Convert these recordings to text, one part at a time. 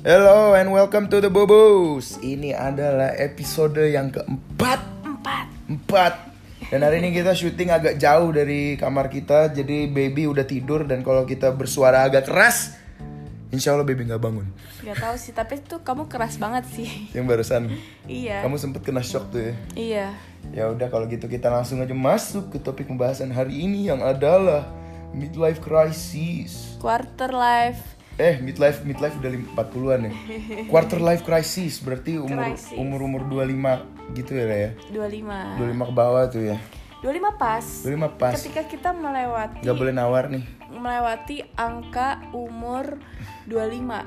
Hello and welcome to the Bobos. Ini adalah episode yang keempat. Empat. Empat. Dan hari ini kita syuting agak jauh dari kamar kita, jadi baby udah tidur dan kalau kita bersuara agak keras, insya Allah baby nggak bangun. Gak tahu sih, tapi tuh kamu keras banget sih. Yang barusan, iya. kamu sempet kena shock tuh ya. Iya. Ya udah kalau gitu kita langsung aja masuk ke topik pembahasan hari ini yang adalah midlife crisis. Quarter life. Eh, midlife midlife udah lim- 40-an ya. Quarter life crisis berarti umur Crisis. umur umur 25 gitu ya ya. 25. 25 ke bawah tuh ya. 25 pas. 25 pas. Ketika kita melewati Gak boleh nawar nih. melewati angka umur 25.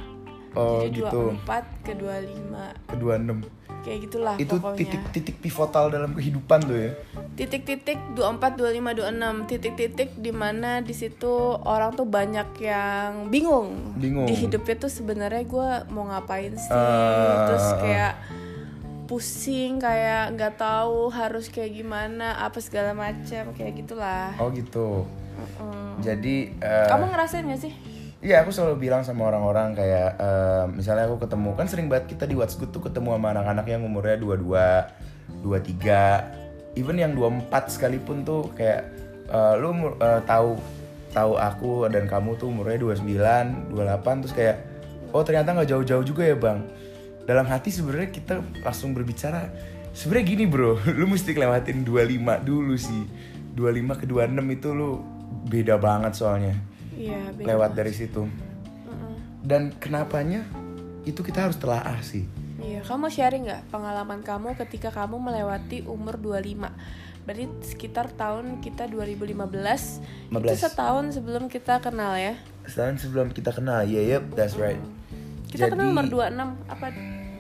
Oh, Jadi gitu. 24 ke 25. Ke 26. Kayak gitulah Itu pokoknya. titik-titik pivotal dalam kehidupan tuh ya. Titik-titik 24 25 26 titik-titik di mana di situ orang tuh banyak yang bingung Bingung. di hidupnya tuh sebenarnya gue mau ngapain sih Ah. terus kayak pusing kayak nggak tahu harus kayak gimana apa segala macam kayak gitulah Oh gitu. Mm-mm. Jadi eh, kamu ngerasain gak sih Iya aku selalu bilang sama orang-orang kayak eh, misalnya aku ketemu kan sering banget kita di WhatsApp tuh ketemu sama anak-anak yang umurnya 22, 23, even yang 24 sekalipun tuh kayak eh, lu eh, tahu tahu aku dan kamu tuh umurnya 29, 28 terus kayak oh ternyata nggak jauh-jauh juga ya bang. Dalam hati sebenarnya kita langsung berbicara sebenarnya gini bro, lu mesti lewatin 25 dulu sih. 25 ke 26 itu lu beda banget soalnya iya beda. lewat dari situ dan kenapanya itu kita harus telaah sih Iya, kamu sharing nggak pengalaman kamu ketika kamu melewati umur 25? Berarti sekitar tahun kita 2015. 15. Itu setahun sebelum kita kenal ya. sekarang sebelum kita kenal ya yep that's right Kita Jadi, kenal umur 26 apa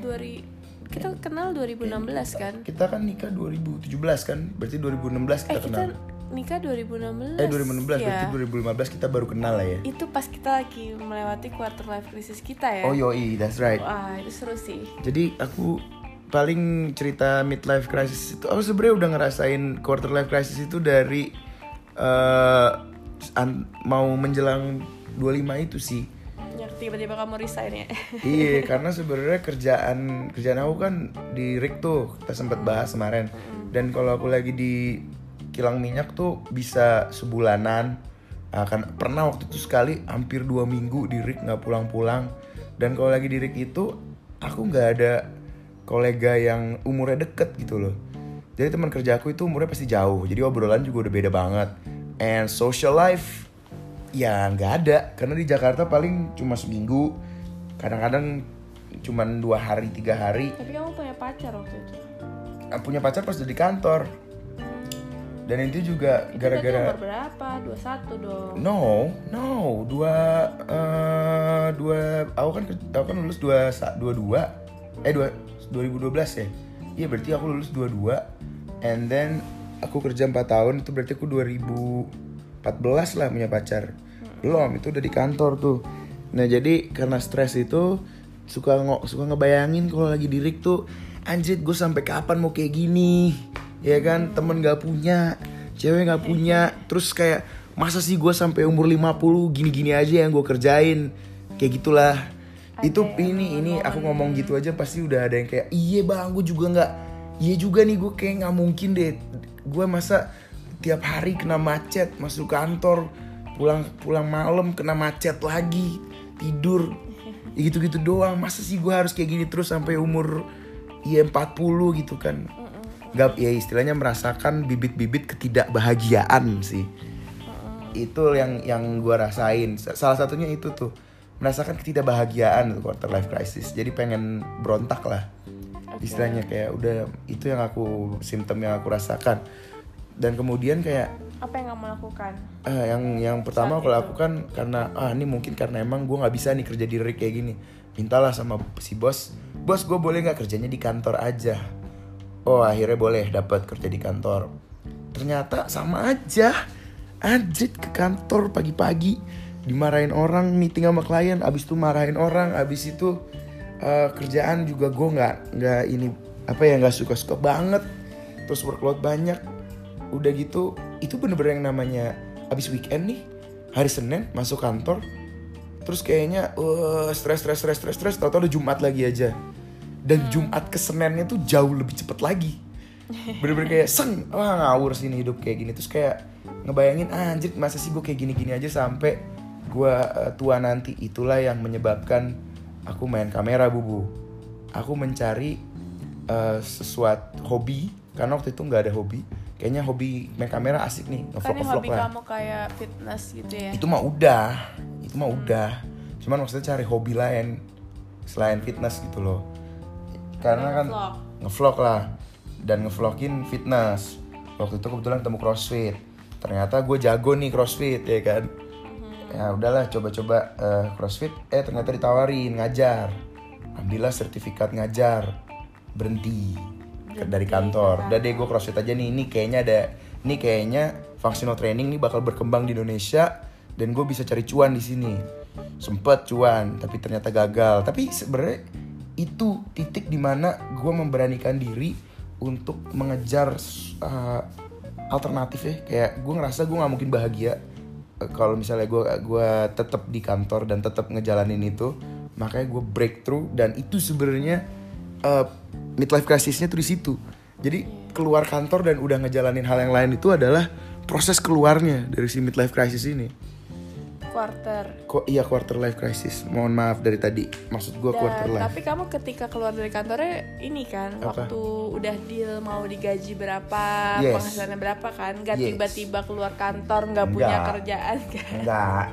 2000 kita kenal 2016 kan? kita kan nikah 2017 kan berarti 2016 kita Eh kita kenal nikah 2016. eh 2016 ya. berarti 2015 kita baru kenal lah ya Itu pas kita lagi melewati quarter life crisis kita ya. oh yoi that's right Wah, itu seru sih. jadi aku paling cerita midlife crisis itu aku sebenarnya udah ngerasain quarter life crisis itu dari an- mau menjelang 25 itu sih tiba-tiba kamu resign ya. iya karena sebenarnya kerjaan kerjaan aku kan di rig tuh kita sempat bahas kemarin dan kalau aku lagi di kilang minyak tuh bisa sebulanan. Akan pernah waktu itu sekali hampir dua minggu di rig nggak pulang-pulang. Dan kalau lagi di rig itu aku nggak ada kolega yang umurnya deket gitu loh. Jadi teman kerja aku itu umurnya pasti jauh jadi obrolan juga udah beda banget. And social life ya nggak ada karena di Jakarta paling cuma seminggu kadang-kadang cuma dua hari tiga hari. Tapi kamu punya pacar waktu itu. Ah, punya pacar pas udah di kantor dan itu juga gara-gara berapa? 21 dong. no no dua eh, dua aku kan aku kan lulus dua dua dua. Eh dua 2012 ya? Iya berarti aku lulus dua dua. And then aku kerja 4 tahun itu berarti aku 2014 lah punya pacar. Belum itu udah di kantor tuh. Nah jadi karena stres itu suka ngo- suka ngebayangin kalau lagi di rig tuh anjir gue sampai kapan mau kayak gini ya kan? Temen gak punya cewek gak punya. Terus kayak masa sih gue sampai umur 50 gini-gini aja yang gue kerjain? Kayak gitulah. Itu ini ini aku ngomong gitu aja pasti udah ada yang kayak iya bang gue juga nggak. Iya juga nih gue kayak nggak mungkin deh. Gue masa tiap hari kena macet masuk kantor pulang pulang malam kena macet lagi tidur. Ya gitu-gitu doang. Masa sih gue harus kayak gini terus sampai umur iya 40 gitu kan nggak ya istilahnya merasakan bibit-bibit ketidakbahagiaan sih. Itu yang yang gue rasain. Salah satunya itu tuh merasakan ketidakbahagiaan quarter life crisis. Jadi pengen berontak lah. Istilahnya kayak udah itu yang aku simptom yang aku rasakan. Dan kemudian kayak Apa yang kamu lakukan? eh, yang yang pertama aku lakukan karena ah ini mungkin karena emang gue nggak bisa nih kerja di rig kayak gini. Mintalah sama si bos bos gue boleh nggak kerjanya di kantor aja oh akhirnya boleh dapat kerja di kantor. Ternyata sama aja. Anjir ke kantor pagi-pagi dimarahin orang meeting sama klien abis itu marahin orang abis itu eh, kerjaan juga gue nggak nggak ini apa ya nggak suka-suka banget. Terus workload banyak. Udah gitu itu bener-bener yang namanya abis weekend nih hari Senin masuk kantor. Terus kayaknya uh, stres stres stres stres stres tau-tau udah Jumat lagi aja dan Jumat ke Seninnya tuh jauh lebih cepet lagi. Bener-bener kayak seng wah ngawur sih ini hidup kayak gini. Terus kayak ngebayangin ah, anjir masa sih gue kayak gini-gini aja sampai gue uh, tua nanti itulah yang menyebabkan aku main kamera bubu. Aku mencari uh, sesuatu hobi karena waktu itu nggak ada hobi. Kayaknya hobi main kamera asik nih kan ngevlog ngevlog hobi lah. kamu kayak fitness gitu ya? Itu mah udah itu mah udah. Cuman maksudnya cari hobi lain selain fitness gitu loh karena kan Ngevlog. ngevlog lah. Dan ngevlogin fitness. Waktu itu kebetulan ketemu crossfit. Ternyata gue jago nih crossfit ya kan? Ya udahlah coba-coba eh, crossfit. Eh ternyata ditawarin ngajar. Ambillah sertifikat ngajar. Berhenti ke- dari kantor. udah deh gue crossfit aja nih. Ini kayaknya ada ini kayaknya functional training nih bakal berkembang di Indonesia. Dan gue bisa cari cuan di sini. Sempet cuan tapi ternyata gagal. Tapi sebenarnya itu titik di mana gue memberanikan diri untuk mengejar uh, alternatif ya. Kayak gue ngerasa gue nggak mungkin bahagia eh, kalau misalnya gue gua tetap di kantor dan tetap ngejalanin itu. Makanya gue breakthrough dan itu sebenarnya uh, midlife crisisnya tuh di situ. Jadi keluar kantor dan udah ngejalanin hal yang lain itu adalah proses keluarnya dari si midlife crisis ini quarter. Kok iya quarter life crisis. Mohon maaf dari tadi. Maksud gue quarter life. tapi kamu ketika keluar dari kantornya ini kan Apa? waktu udah deal mau digaji berapa Yes. penghasilannya berapa kan nggak Yes. tiba-tiba keluar kantor nggak punya kerjaan kan? Enggak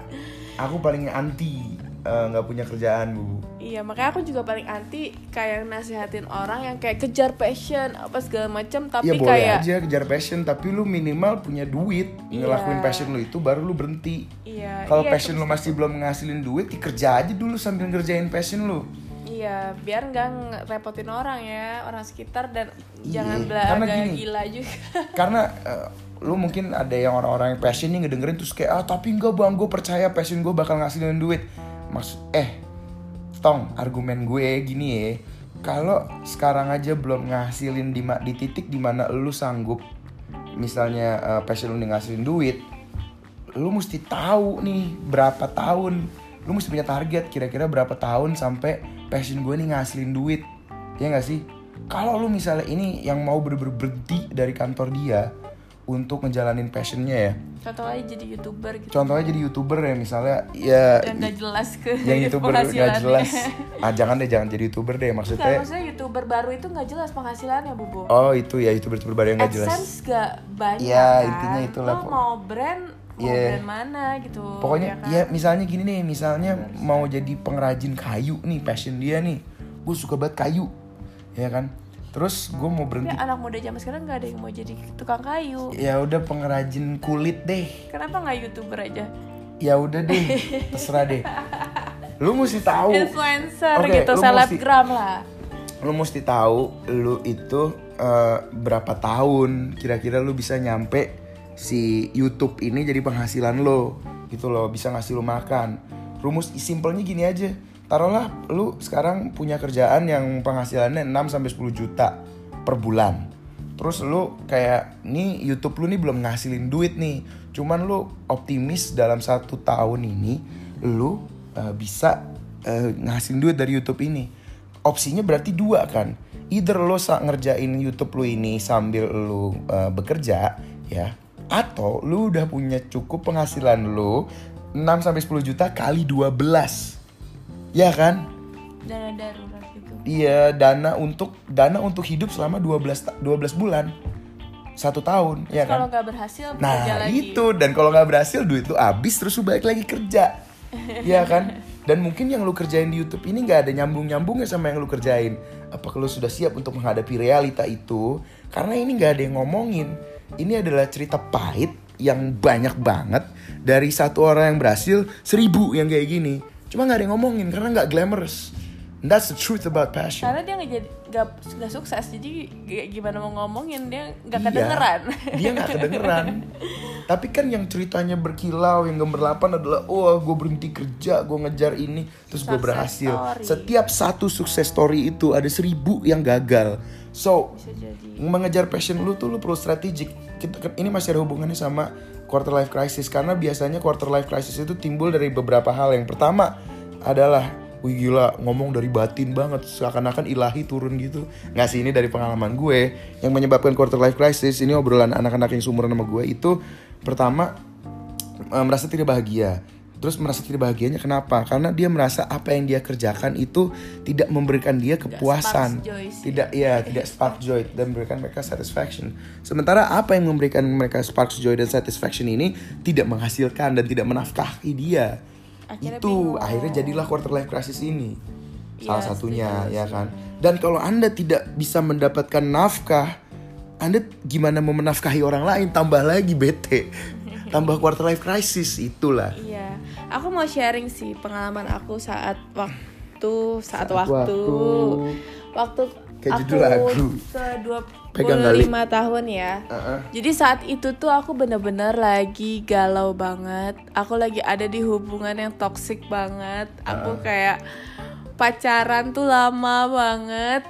aku paling anti eh, nggak punya kerjaan bu iya makanya aku juga paling anti kayak nasihatin orang yang kayak kejar passion apa segala macam tapi ya boleh kayak aja kejar passion tapi lu minimal punya duit ngelakuin Iya. passion lu itu baru lu berhenti iya kalau iya, passion lu masih belum ngasilin duit ya kerja aja dulu sambil ngerjain passion lu iya biar nggak ngerepotin orang ya orang sekitar dan Iya, jangan belaga gini. gila juga karena eh, lu mungkin ada yang orang-orang yang passion nih ngedengerin terus kayak ah tapi enggak bang gue percaya passion gue bakal ngasilin duit maksud eh tong argumen gue gini ya. Kalau sekarang aja belum ngasilin di, di titik di mana lu sanggup misalnya eh, passion lu ngasilin duit lu mesti tahu nih berapa tahun lu mesti punya target kira-kira berapa tahun sampai passion gue nih ngasilin duit. Ya nggak sih? Kalau lu misalnya ini yang mau berhenti dari kantor dia untuk ngejalanin passionnya ya contoh aja jadi youtuber gitu contohnya jadi youtuber ya misalnya ya dan nggak jelas ke yang youtuber nggak jelas ah jangan deh jangan jadi youtuber deh maksudnya maksudnya youtuber baru itu nggak jelas penghasilannya bubu oh itu ya youtuber youtuber baru yang nggak jelas AdSense gak banyak Iya, kan? intinya itulah, Lo Po. mau brand mau Iya. brand mana gitu Pokoknya kan? ya misalnya gini nih, misalnya mau jadi pengrajin kayu nih, passion dia nih. Gue suka banget kayu. Ya kan? Terus gue mau Tapi berhenti. anak muda zaman sekarang nggak ada yang mau jadi tukang kayu Ya udah pengrajin kulit deh. kenapa nggak youtuber aja Ya udah deh, terserah deh. Lu mesti tahu. influencer Oke, gitu mesti- selebgram lah Lu mesti tahu lu itu eh, berapa tahun kira-kira lu bisa nyampe si YouTube ini jadi penghasilan lo gitu loh bisa ngasih lu makan rumus simpelnya gini aja taruhlah lu sekarang punya kerjaan yang penghasilannya 6 sampai 10 juta per bulan. Terus lu kayak nih YouTube lu nih belum ngasilin duit nih. Cuman lu optimis dalam satu tahun ini lu eh, bisa eh, ngasilin duit dari YouTube ini. Opsinya berarti dua kan? Either sa- ngerjain YouTube lu ini sambil lu eh, bekerja ya atau lu udah punya cukup penghasilan lu 6 sampai 10 juta kali 12 ya kan dana darurat gitu Iya, dana untuk dana untuk hidup selama 12 ta- 12 bulan. Satu tahun, ya kalau kan? nggak berhasil Nah, lagi itu dan kalau nggak berhasil duit lu habis terus lu balik lagi kerja. Iya kan? Dan mungkin yang lu kerjain di YouTube ini nggak ada nyambung-nyambungnya sama yang lu kerjain. Apakah lu sudah siap untuk menghadapi realita itu? Karena ini nggak ada yang ngomongin. Ini adalah cerita pahit yang banyak banget dari satu orang yang berhasil seribu yang kayak gini. Cuma nggak ada yang ngomongin karena nggak glamorous. And that's the truth about passion. karena dia nggak jadi nggak sukses jadi gimana mau ngomongin dia nggak Iya, kedengeran dia nggak kedengeran. Tapi kan yang ceritanya berkilau yang gemerlapan adalah oh gue berhenti kerja gue ngejar ini terus gue berhasil. story. setiap satu sukses story itu ada seribu yang gagal. So mengejar passion lu tuh lu perlu strategik. Kita- ini masih ada hubungannya sama quarter life crisis. Karena biasanya quarter life crisis itu timbul dari beberapa hal. Yang pertama adalah Wih gila ngomong dari batin banget. Seakan-akan ilahi turun gitu. Nggak sih ini dari pengalaman gue. Yang menyebabkan quarter life crisis ini obrolan anak-anak yang sumuran sama gue itu pertama eh, merasa tidak bahagia terus merasa tidak bahagianya kenapa? Karena dia merasa apa yang dia kerjakan itu tidak memberikan dia kepuasan. joy sih. tidak ya tidak spark joy dan memberikan mereka satisfaction. Sementara apa yang memberikan mereka sparks joy dan satisfaction ini tidak menghasilkan dan tidak menafkahi dia. Akhirnya itu bingung. akhirnya jadilah quarter life crisis ini. Salah Iya, satunya setuju, ya kan? Dan kalau anda tidak bisa mendapatkan nafkah anda gimana mau menafkahi orang lain? Tambah lagi bete tambah quarter life crisis itulah Iya, aku mau sharing sih pengalaman aku saat waktu saat, Saat waktu waktu. waktu Kayak aku lagu. ke kali. 25 tahun ya. Uh-uh. Jadi saat itu tuh aku bener-bener lagi galau banget. Aku lagi ada di hubungan yang toxic banget. Aku kayak pacaran tuh lama banget.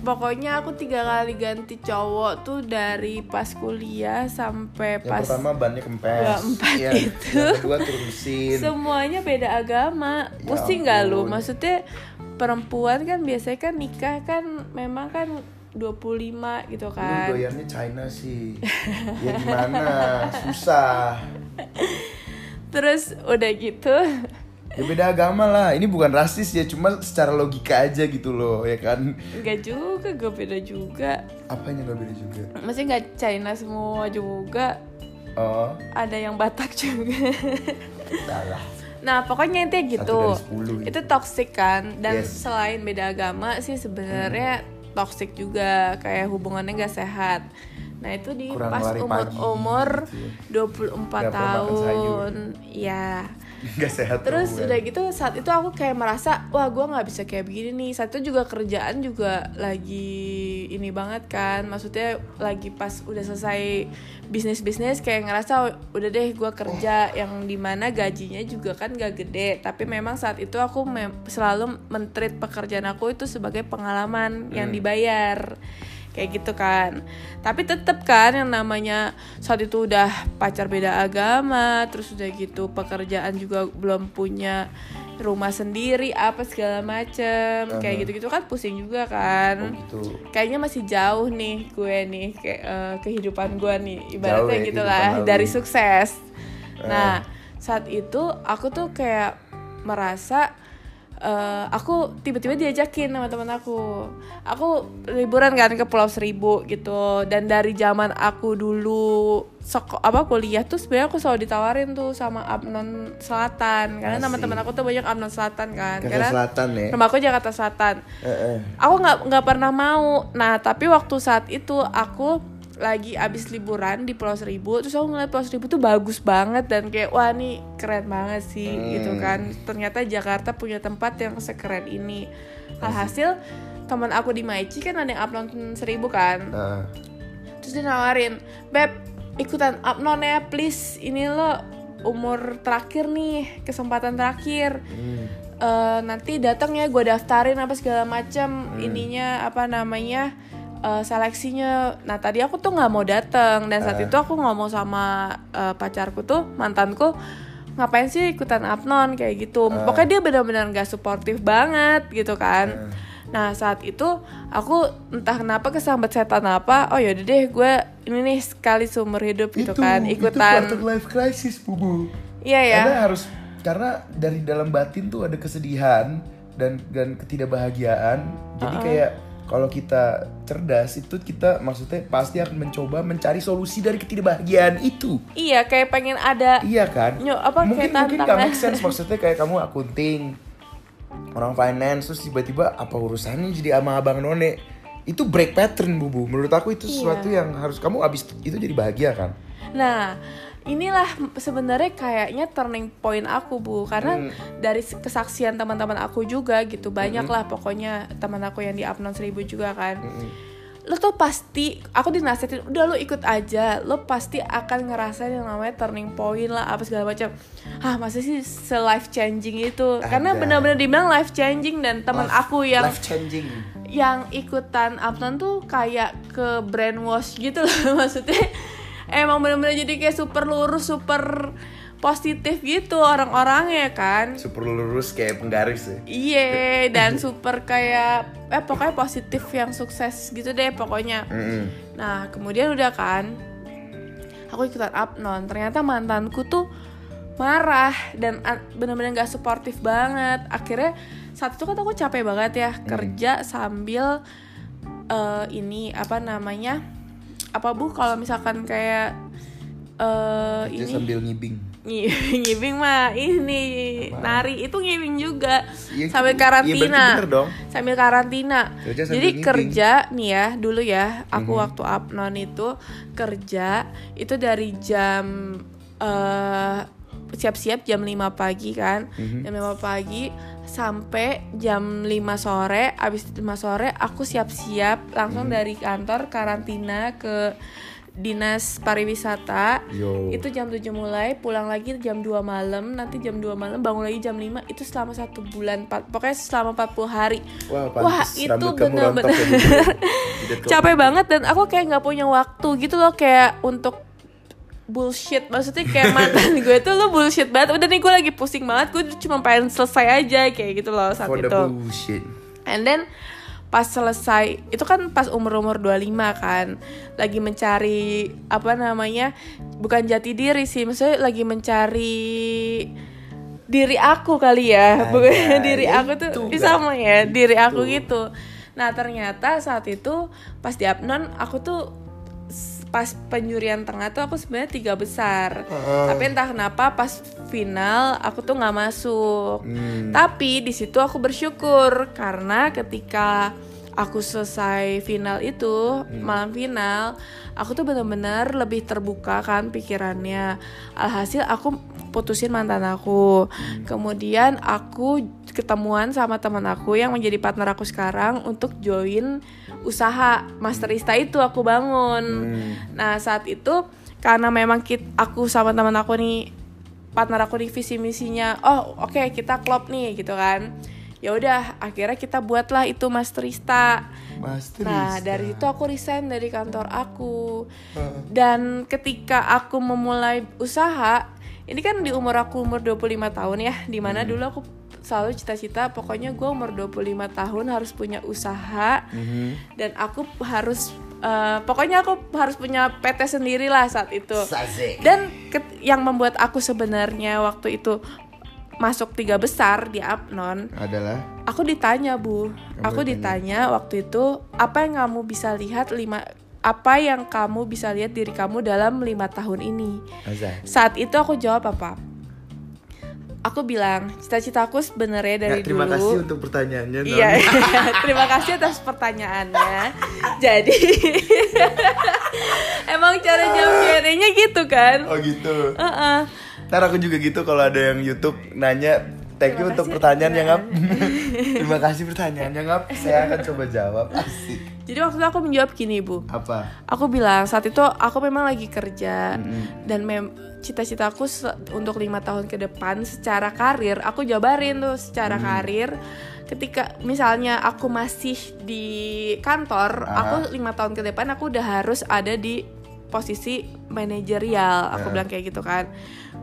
Pokoknya aku tiga kali ganti cowok tuh dari pas kuliah sampai yang pas pertama bannya kempes. Dua empat Iya, itu. yang kedua turun mesin semuanya beda agama. Ya pusing nggak lu? maksudnya perempuan kan biasanya kan nikah kan memang kan 25 gitu lu kan. doyannya China sih. Ya gimana? Susah. Terus udah gitu ya beda agama lah. Ini bukan rasis ya cuma secara logika aja gitu loh ya kan? Nggak juga gue beda juga. Apanya gak beda juga? Masih nggak China semua juga. Oh. Ada yang Batak juga. Salah nah pokoknya intinya gitu. gitu. itu toxic kan? Dan Yes. selain beda agama sih sebenarnya toxic juga. Kayak hubungannya nggak sehat. Nah itu di Kurang pas umur pagi umur gitu 24 Nggak pernah makan tahun. Ya Gak sehat terus udah gitu saat itu aku kayak merasa wah gue nggak bisa kayak begini nih. Saat itu juga kerjaan juga lagi ini banget kan. Maksudnya lagi pas udah selesai bisnis bisnis kayak ngerasa udah deh gue kerja yang di mana gajinya juga kan gak gede. Tapi memang saat itu aku mem- selalu mentreat pekerjaan aku itu sebagai pengalaman yang dibayar kayak gitu kan. Tapi tetep kan yang namanya saat itu udah pacar beda agama terus udah gitu pekerjaan juga belum punya rumah sendiri apa segala macem. Kayak gitu gitu kan pusing juga oh kan gitu. Kayaknya masih jauh nih gue nih kayak eh, kehidupan gue nih ibaratnya ya gitu kehidupan lah lalu. dari sukses. Nah saat itu aku tuh kayak merasa eh, aku tiba-tiba diajakin sama teman aku. Aku liburan kan ke Pulau Seribu gitu. Dan dari zaman aku dulu seko apa kuliah tuh sebenarnya aku selalu ditawarin tuh sama Abnon Selatan. Karena teman-teman aku tuh banyak Abnon Selatan kan. Jakarta karena Selatan ya? rumah aku Jakarta Selatan. Eh, eh. aku nggak nggak pernah mau. Nah tapi waktu saat itu aku lagi abis liburan di Pulau Seribu terus aku ngeliat Pulau Seribu tuh bagus banget dan kayak wah nih keren banget sih gitu kan. Ternyata Jakarta punya tempat yang sekeren ini. Alhasil teman aku di Maici kan ada yang upload seribu kan. Nah, terus dia nawarin beb ikutan upload ya please. Ini lo umur terakhir nih kesempatan terakhir. Hmm. Eh, nanti datang ya gue daftarin apa segala macam ininya apa namanya eh, seleksinya. Nah tadi aku tuh nggak mau datang dan saat itu aku ngomong sama eh, pacarku tuh mantanku ngapain sih ikutan apnon kayak gitu. Pokoknya dia benar-benar nggak suportif banget gitu kan. Nah saat itu aku entah kenapa kesambat setan apa oh yaudah deh gue ini nih sekali seumur hidup gitu kan itu ikutan. quarter life crisis bubu. Iya ya. Anda harus karena dari dalam batin tuh ada kesedihan dan dan ketidakbahagiaan. Jadi kayak kalau kita cerdas itu kita maksudnya pasti akan mencoba mencari solusi dari ketidakbahagiaan itu. iya kayak pengen ada Iya kan? Nyo, apa, mungkin kayak mungkin gak tantangan. make sense maksudnya kayak kamu akunting orang finance terus tiba-tiba apa urusannya jadi ama abang none itu break pattern bubu menurut aku itu sesuatu Iya. yang harus kamu abis itu jadi bahagia kan Nah, inilah sebenarnya kayaknya turning point aku bu, karena Hmm. dari kesaksian teman-teman aku juga gitu banyak lah pokoknya teman aku yang di Upnon seribu juga kan. Lo tuh pasti, aku dinasihatin, udah lo ikut aja, lo pasti akan ngerasain yang namanya turning point lah apa segala macam. Ah masa sih se life changing itu? Karena Ada. benar-benar dibilang life changing dan teman aku yang life changing yang ikutan Upton tuh kayak ke brainwash gitu loh maksudnya emang bener-bener jadi kayak super lurus super positif gitu orang-orangnya kan Super lurus kayak penggaris ya. Iya dan super kayak eh pokoknya positif yang sukses gitu deh pokoknya. Mm-mm. Nah kemudian udah kan aku ikutan upnon ternyata mantanku tuh marah dan an- bener-bener gak suportif banget. Akhirnya saat itu kan aku capek banget ya kerja sambil eh, ini apa namanya apa bu kalau misalkan kayak eh Dia ini sambil ngibing. Ngi- ngibing mah ini nari itu ngibing juga Iya, sambil iya, karantina bener dong. sambil karantina Kerja sambil jadi ngibing. kerja nih ya dulu ya aku Mhm. waktu upnon itu kerja itu dari jam eh, siap-siap jam 5 pagi kan Mhm. jam 5 pagi sampai jam 5 sore abis 5 sore aku siap-siap langsung Mhm. dari kantor karantina ke dinas pariwisata Yo. itu jam 7 mulai pulang lagi jam 2 malam nanti jam 2 malam bangun lagi jam 5 itu selama satu bulan pokoknya selama 40 hari Wah, Wah, itu bener-bener. ya. Tidak kok. capek banget dan aku kayak nggak punya waktu gitu loh kayak untuk bullshit. Maksudnya kayak mantan gue tuh lo bullshit banget. Udah nih gue lagi pusing banget. Gue cuma pengen selesai aja kayak gitu loh saat For the itu. bullshit. And then pas selesai itu kan pas umur-umur 25 kan. Lagi mencari apa namanya bukan jati diri sih. Maksudnya lagi mencari diri aku kali ya. Anjay, bukan diri ya aku tuh itu, sama ya diri aku Itu. gitu. Nah ternyata saat itu pas di Apnon aku tuh pas penjurian tengah tuh aku sebenarnya tiga besar Heeh. tapi entah kenapa pas final aku tuh nggak masuk Hmm. tapi di situ aku bersyukur karena ketika aku selesai final itu malam final, aku tuh benar-benar lebih terbuka kan pikirannya. Alhasil aku putusin mantan aku. Kemudian aku ketemuan sama teman aku yang menjadi partner aku sekarang untuk join usaha masterista itu aku bangun. Hmm. Nah saat itu karena memang kit, aku sama teman aku nih partner aku di visi misinya, oh oke kita klop nih gitu kan. Ya udah akhirnya kita buatlah itu masterista. Master Nah dari itu aku resign dari kantor aku. Dan ketika aku memulai usaha, ini kan di umur aku umur 25 tahun ya, di mana dulu aku selalu cita-cita pokoknya gue umur 25 tahun harus punya usaha Mhm. dan aku harus eh, pokoknya aku harus punya PT sendiri lah saat itu dan yang membuat aku sebenarnya waktu itu masuk tiga besar di Apnon Adalah aku ditanya bu Kamu aku ditanya? ditanya waktu itu apa yang kamu bisa lihat lima apa yang kamu bisa lihat diri kamu dalam lima tahun ini Azan. saat itu aku jawab apa aku bilang cita-citaku sebenarnya dari Ya, terima dulu kasih untuk pertanyaannya. Non. Iya, terima kasih atas pertanyaannya. Jadi emang cara jawab Q&A-nya gitu kan? Oh gitu. Heeh. Ntar aku juga gitu kalau ada yang YouTube nanya Thank you untuk kasih. pertanyaannya ngap. Terima kasih pertanyaannya ngap. Saya akan coba jawab. Asik. Jadi waktu itu aku menjawab gini bu, Apa? aku bilang saat itu aku memang lagi kerja Mm-mm. dan mem cita-citaku untuk lima tahun ke depan secara karir aku jabarin tuh secara Hmm. karir ketika misalnya aku masih di kantor Ah. aku lima tahun ke depan aku udah harus ada di posisi manajerial aku Ya. bilang kayak gitu kan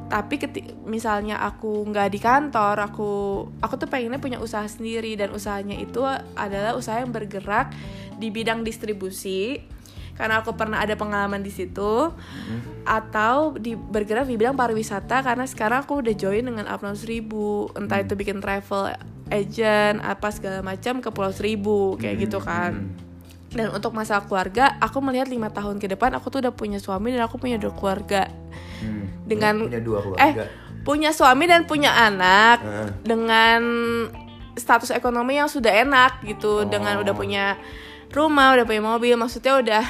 tapi keti- misalnya aku nggak di kantor aku aku tuh pengennya punya usaha sendiri dan usahanya itu adalah usaha yang bergerak di bidang distribusi. Karena aku pernah ada pengalaman di situ atau di bergerak di bidang pariwisata karena sekarang aku udah join dengan Upload Seribu. Entah itu bikin travel agent apa segala macam ke Pulau Seribu kayak gitu kan dan untuk masalah keluarga aku melihat lima tahun ke depan aku tuh udah punya suami dan aku punya dua keluarga Hmm. Dengan- punya dua eh keluarga. punya suami dan punya anak Heeh. dengan status ekonomi yang sudah enak gitu dengan Oh. udah punya rumah udah punya mobil maksudnya udah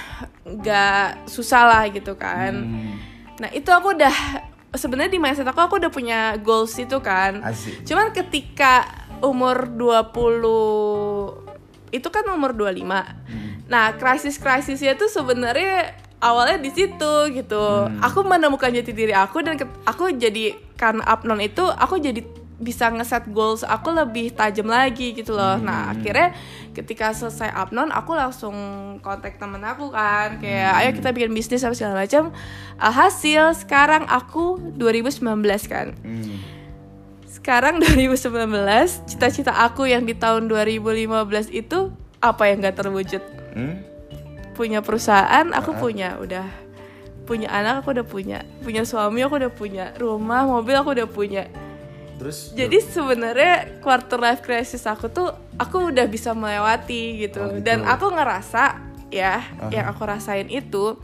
nggak susah lah gitu kan Hmm. nah itu aku udah sebenarnya di mindset aku aku udah punya goals itu kan Asik. cuman ketika umur 20 itu kan umur 25 Hmm. Nah, krisis-krisisnya tuh sebenarnya awalnya di situ gitu. Hmm. Aku menemukan jati diri aku dan aku jadi karena Upnon itu aku jadi bisa ngeset goals aku lebih tajam lagi gitu loh. Nah, akhirnya ketika selesai upnon aku langsung kontak temen aku kan kayak ayo kita bikin bisnis apa segala macam. Alhasil sekarang aku 2019 kan. Hmm. Sekarang 2019 cita-cita aku yang di tahun 2015 itu apa yang gak terwujud? Hmm? Punya perusahaan aku punya udah punya anak aku udah punya punya suami aku udah punya rumah mobil aku udah punya Terus jadi sebenarnya quarter life crisis aku tuh aku udah bisa melewati gitu. Oh, gitu. Dan aku ngerasa ya yang aku rasain itu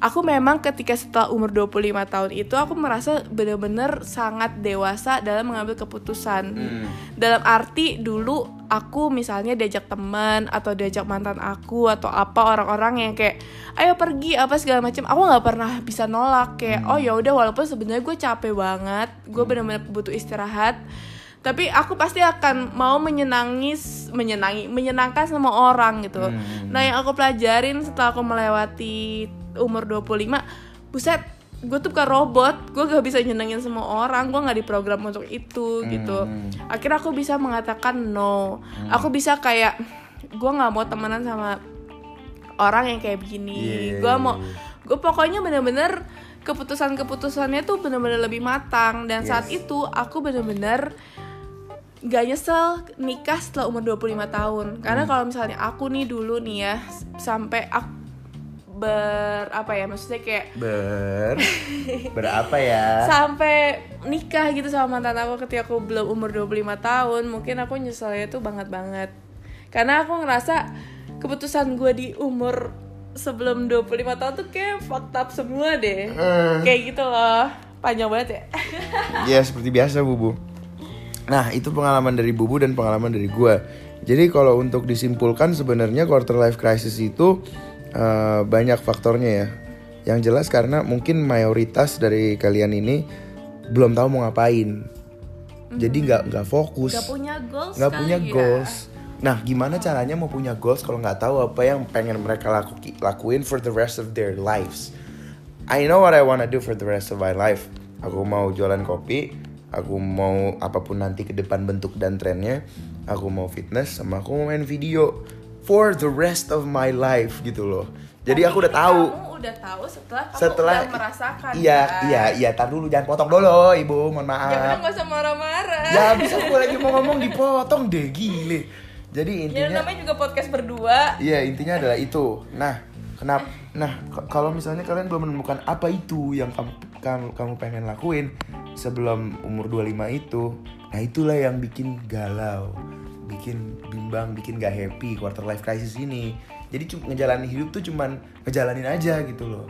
aku memang ketika setelah umur 25 tahun itu aku merasa bener-bener sangat dewasa dalam mengambil keputusan. Hmm. Dalam arti dulu aku misalnya diajak teman atau diajak mantan aku atau apa orang-orang yang kayak ayo pergi apa segala macam aku nggak pernah bisa nolak kayak oh ya udah walaupun sebenarnya gue capek banget gue benar-benar butuh istirahat tapi aku pasti akan mau menyenangi menyenangi menyenangkan semua orang gitu Hmm. nah yang aku pelajarin setelah aku melewati umur 25 buset gue tuh bukan robot gue gak bisa nyenengin semua orang gue nggak diprogram untuk itu gitu Hmm. akhirnya aku bisa mengatakan no aku bisa kayak gue nggak mau temenan sama orang yang kayak begini Iya, gue iya, mau iya. gue pokoknya bener-bener keputusan-keputusannya tuh bener-bener lebih matang dan saat Yes. itu aku bener-bener gak nyesel nikah setelah umur 25 tahun karena Hmm. kalau misalnya aku nih dulu nih ya sampai aku ber apa ya maksudnya kayak Ber berapa ya? sampai nikah gitu sama mantan aku ketika aku belum umur 25 tahun mungkin aku nyeselnya tuh banget banget karena aku ngerasa keputusan gue di umur sebelum 25 tahun tuh kayak fucked up semua deh Eh. kayak gitu loh panjang banget ya Ya seperti biasa Bubu. Nah itu pengalaman dari Bubu dan pengalaman dari gua. Jadi kalau untuk disimpulkan sebenarnya quarter life crisis itu eh, banyak faktornya ya. Yang jelas karena mungkin mayoritas dari kalian ini belum tahu mau ngapain. Jadi nggak nggak fokus. gak punya goals nggak kali punya ya. goals. Nah, gimana caranya mau punya goals kalau nggak tahu apa yang pengen mereka laku lakuin for the rest of their lives? I know what I wanna do for the rest of my life. Aku mau jualan kopi, aku mau apa pun nanti ke depan bentuk dan trennya, aku mau fitness, sama aku mau main video for the rest of my life gitu loh. Jadi Tapi aku udah tahu. kamu udah tahu setelah kamu Setelah udah merasakan Iya, kan? iya, iya, tar dulu jangan potong dulu, Ibu, mohon maaf. ya udah gak usah marah-marah Ya bisa gue lagi mau ngomong dipotong deh gile. Jadi ya intinya namanya juga podcast berdua Iya intinya adalah itu. Nah kenapa? Nah kalau misalnya kalian belum menemukan apa itu yang kamu kamu, kamu pengen lakuin sebelum umur 25 itu, nah itulah yang bikin galau, bikin bimbang, bikin gak happy quarter life crisis ini. Jadi cuma ngejalanin hidup tuh cuman ngejalanin aja gitu loh.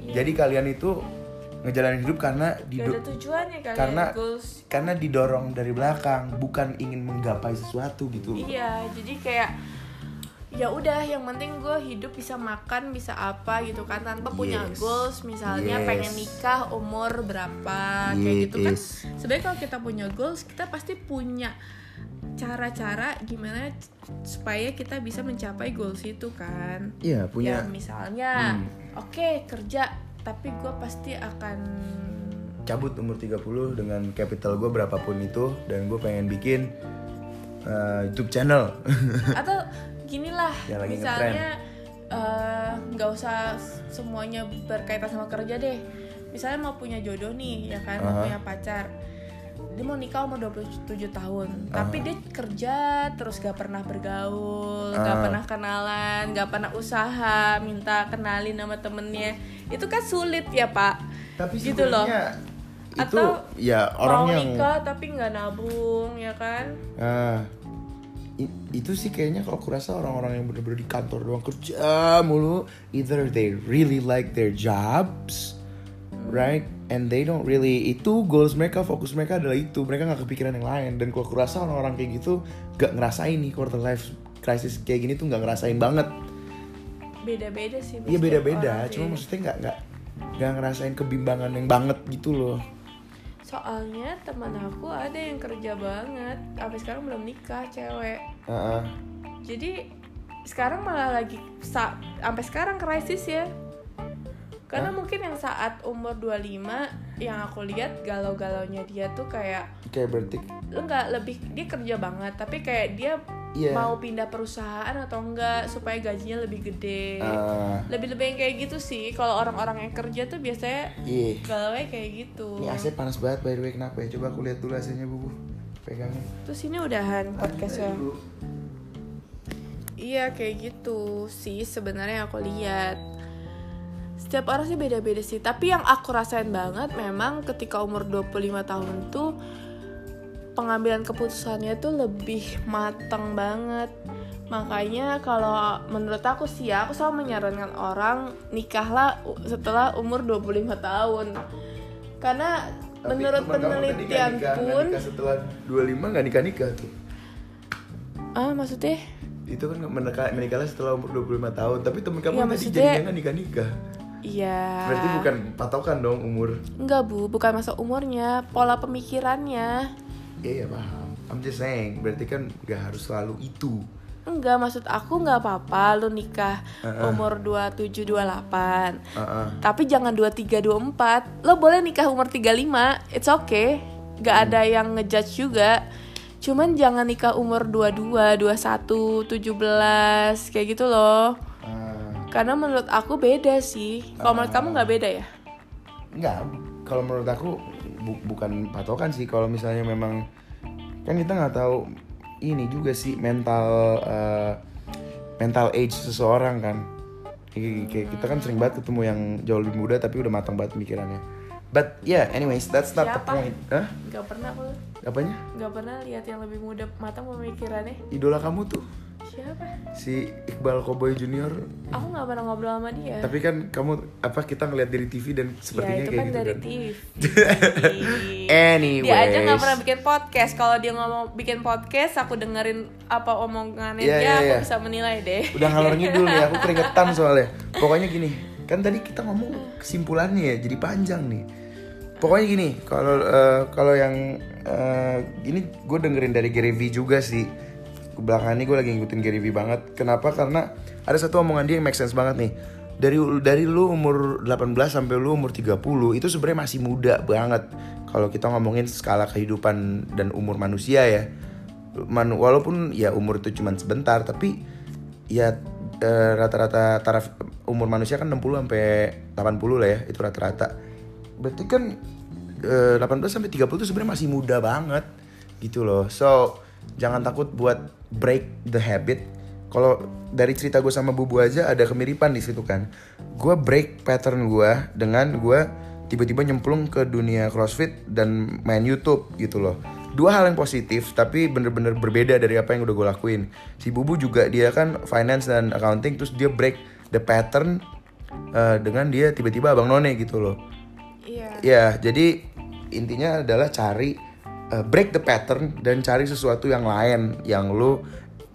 Jadi kalian itu ngejalanin hidup karena dido- tujuannya kalian karena goals karena didorong dari belakang, bukan ingin menggapai sesuatu gitu. loh. Iya, jadi kayak ya udah yang penting gue hidup bisa makan bisa apa gitu kan tanpa punya Yes. goals misalnya Yes. pengen nikah umur berapa kayak gitu kan Yes. sebenarnya kalau kita punya goals kita pasti punya cara-cara gimana supaya kita bisa mencapai goals itu kan Iya punya. ya misalnya Hmm. oke kerja tapi gue pasti akan cabut umur 30 dengan capital gue berapapun itu dan gue pengen bikin uh, YouTube channel. atau gini lah Ya, lagi misalnya eh, nggak usah semuanya berkaitan sama kerja deh. Misalnya mau punya jodoh nih ya kan mau Aha. punya pacar. Dia mau nikah umur 27 tahun tapi dia kerja terus gak pernah bergaul gak Ah. pernah kenalan gak pernah usaha minta kenalin sama temennya. Itu kan sulit ya pak. Tapi gitu loh. itu Atau ya orang mau yang nikah tapi nggak nabung ya kan? Ah, itu sih kayaknya kalau aku rasa orang-orang yang bener-bener di kantor doang kerja mulu either they really like their jobs right? And they don't really itu goals mereka fokus mereka adalah itu. Mereka nggak kepikiran yang lain. Dan kalau aku rasa orang-orang kayak gitu gak ngerasain nih quarter life crisis kayak gini tuh nggak ngerasain banget. Beda-beda sih Iya beda-beda, cuma maksudnya nggak nggak nggak ngerasain kebimbangan yang banget gitu loh. Soalnya teman aku ada yang kerja banget, sampai sekarang belum nikah cewek. Heeh. Jadi sekarang malah lagi sa- sampai sekarang krisis ya. Karena mungkin yang saat umur 25 yang aku lihat galau-galaunya dia tuh kayak kayak berarti enggak lebih dia kerja banget tapi kayak dia Iya. mau pindah perusahaan atau enggak supaya gajinya lebih gede. Ah, lebih-lebih yang kayak gitu sih. Kalau orang-orang yang kerja tuh biasanya iya. galau kayak gitu. Ini AC panas banget by the way. Kenapa ya? Coba aku lihat dulu AC-nya bubu pegangin terus ini udahan podcastnya. iya kayak gitu sih sebenarnya aku lihat. Setiap orang sih beda-beda sih. Tapi yang aku rasain banget memang ketika umur 25 tahun tuh pengambilan keputusannya tuh lebih matang banget. Makanya kalau menurut aku sih ya aku selalu menyarankan orang nikahlah setelah umur 25 tahun. Karena menurut penelitian pun setelah 25 nggak nikah nikah tuh? Ah maksudnya? Itu kan menikah menikahnya setelah umur 25 tahun tapi temen kamu Iya, tadi maksudnya- nikah nikah iya. Berarti bukan patokan dong umur. Enggak bu bukan masa umurnya pola pemikirannya iya paham. I'm just saying berarti kan nggak harus selalu itu. Enggak maksud aku nggak apa-apa lu nikah Heeh. umur 27 28 Heeh. tapi jangan 23 24 lo boleh nikah umur 35 it's okay. Gak ada yang ngejudge juga. Cuman jangan nikah umur 22 21 17 kayak gitu loh. Ah, karena menurut aku beda sih. Kalau menurut kamu nggak beda ya? Nggak. Kalau menurut aku bu- bukan patokan sih kalau misalnya memang kan kita nggak tahu ini juga sih mental eh, mental age seseorang kan. Kayak kita kan sering banget ketemu yang jauh lebih muda tapi udah matang banget pemikirannya. But yeah anyways that's not the point. Hah? nggak pernah aku apanya? Nggak pernah lihat yang lebih muda matang pemikirannya. Idola kamu tuh siapa? Si Iqbal Koboy Junior. Aku nggak pernah ngobrol sama dia. Tapi kan kamu apa kita ngeliat dari TV dan sepertinya ya itu kayak kan gitu dari kan? TV anyways. Dia aja nggak pernah bikin podcast. Kalau dia ngomong bikin podcast aku dengerin apa omongannya Iya, dia iya, aku iya. bisa menilai deh. Udah ngalor ngidul nih aku keringetan soalnya. Pokoknya gini kan tadi kita ngomong kesimpulannya ya jadi panjang nih. Pokoknya gini kalau eh, kalau yang eh, ini gue dengerin dari Gary Vee juga sih belakangan ini gue lagi ngikutin Gary Vee banget. Kenapa? Karena ada satu omongan dia yang make sense banget nih. Dari dari lu umur 18 sampai lu umur 30 itu sebenarnya masih muda banget. Kalau kita ngomongin skala kehidupan dan umur manusia ya. Man, walaupun ya umur itu cuma sebentar tapi ya eh, rata-rata taraf umur manusia kan 60 sampai 80 lah ya itu rata-rata. Berarti kan eh, 18 sampai 30 itu sebenarnya masih muda banget gitu loh. So jangan takut buat break the habit. Kalau dari cerita gue sama Bubu aja ada kemiripan di situ kan. Gue break pattern gue dengan gue tiba-tiba nyemplung ke dunia crossfit dan main YouTube gitu loh. Dua hal yang positif tapi bener-bener berbeda dari apa yang udah gue lakuin. Si Bubu juga dia kan finance dan accounting terus dia break the pattern eh, dengan dia tiba-tiba abang none gitu loh. Iya. Ya jadi intinya adalah cari uh, break the pattern dan cari sesuatu yang lain yang lo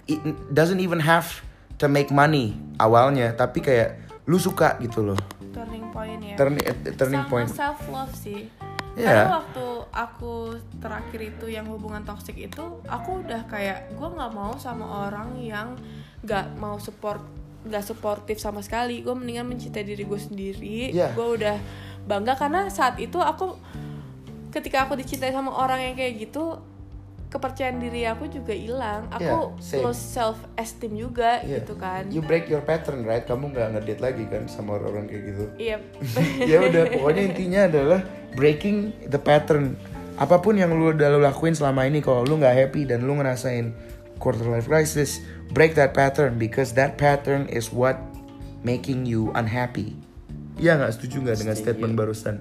it doesn't even have to make money awalnya tapi kayak lu suka gitu loh. Turning point ya. Turn- eh, turning sama point. self love sih. Iya. karena waktu aku terakhir itu yang hubungan toksik itu aku udah kayak gue nggak mau sama orang yang nggak mau support nggak suportif sama sekali. Gue mendingan mencintai diri gue sendiri. Iya. gue udah bangga karena saat itu aku ketika aku dicintai sama orang yang kayak gitu kepercayaan diri aku juga hilang. Aku Iya, same. low self esteem juga Iya. gitu kan. You break your pattern right? Kamu nggak ngedate lagi kan sama orang-orang kayak gitu. Iya. Ya udah pokoknya intinya adalah breaking the pattern. Apa pun yang lu udah lu lakuin selama ini kalau lu nggak happy dan lu ngerasain quarter life crisis break that pattern because that pattern is what making you unhappy. Iya nggak? Setuju nggak dengan statement barusan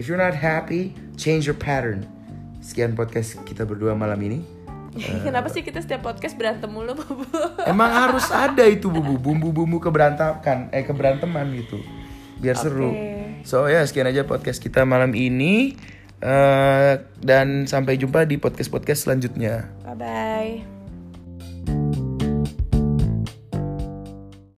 if you're not happy change your pattern. Sekian podcast kita berdua malam ini. Kenapa sih kita setiap podcast berantem mulu Bu? Emang harus ada itu bubu bumbu-bumbu keberantakan eh keberanteman gitu. Biar seru. So ya sekian aja podcast kita malam ini. Eh, dan sampai jumpa di podcast podcast selanjutnya. bye bye